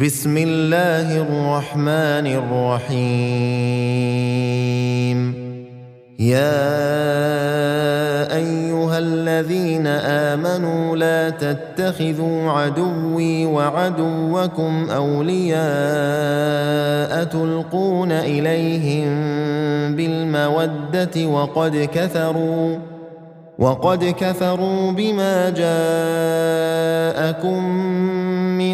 بسم الله الرحمن الرحيم يا ايها الذين امنوا لا تتخذوا عدوي وعدوكم اولياء تلقون اليهم بالموده وقد كثروا وقد كفروا بما جاءكم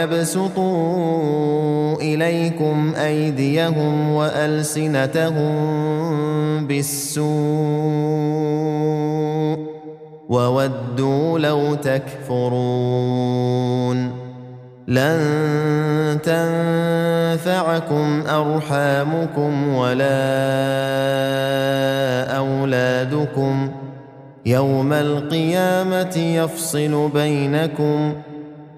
ويبسطوا إليكم أيديهم وألسنتهم بالسوء وودوا لو تكفرون لن تنفعكم أرحامكم ولا أولادكم يوم القيامة يفصل بينكم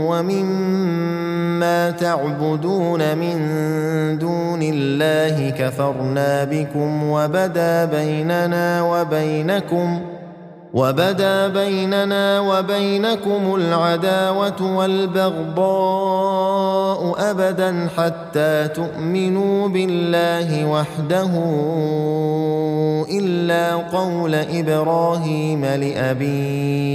ومما تعبدون من دون الله كفرنا بكم وبدا بيننا وبينكم وبدا بيننا وبينكم العداوة والبغضاء أبدا حتى تؤمنوا بالله وحده إلا قول إبراهيم لأبيه.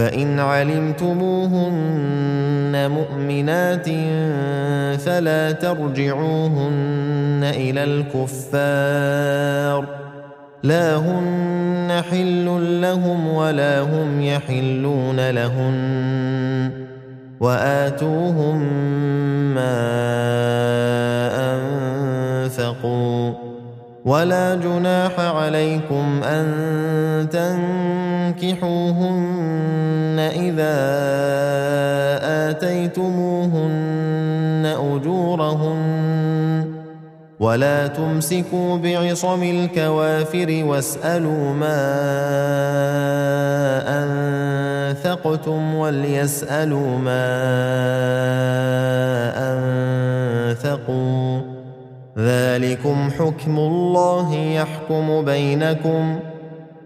فإن علمتموهن مؤمنات فلا ترجعوهن إلى الكفار لا هن حل لهم ولا هم يحلون لهن وآتوهم ما أنفقوا ولا جناح عليكم أن تنكحوهن اذا اتيتموهن اجورهن ولا تمسكوا بعصم الكوافر واسالوا ما انفقتم وليسالوا ما انفقوا ذلكم حكم الله يحكم بينكم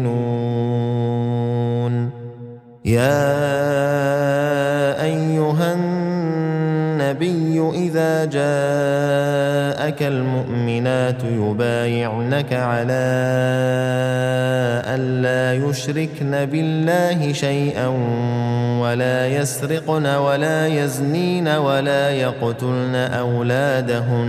مؤمنون يا أيها النبي إذا جاءك المؤمنات يبايعنك على ان لا يشركن بالله شيئا ولا يسرقن ولا يزنين ولا يقتلن أولادهن.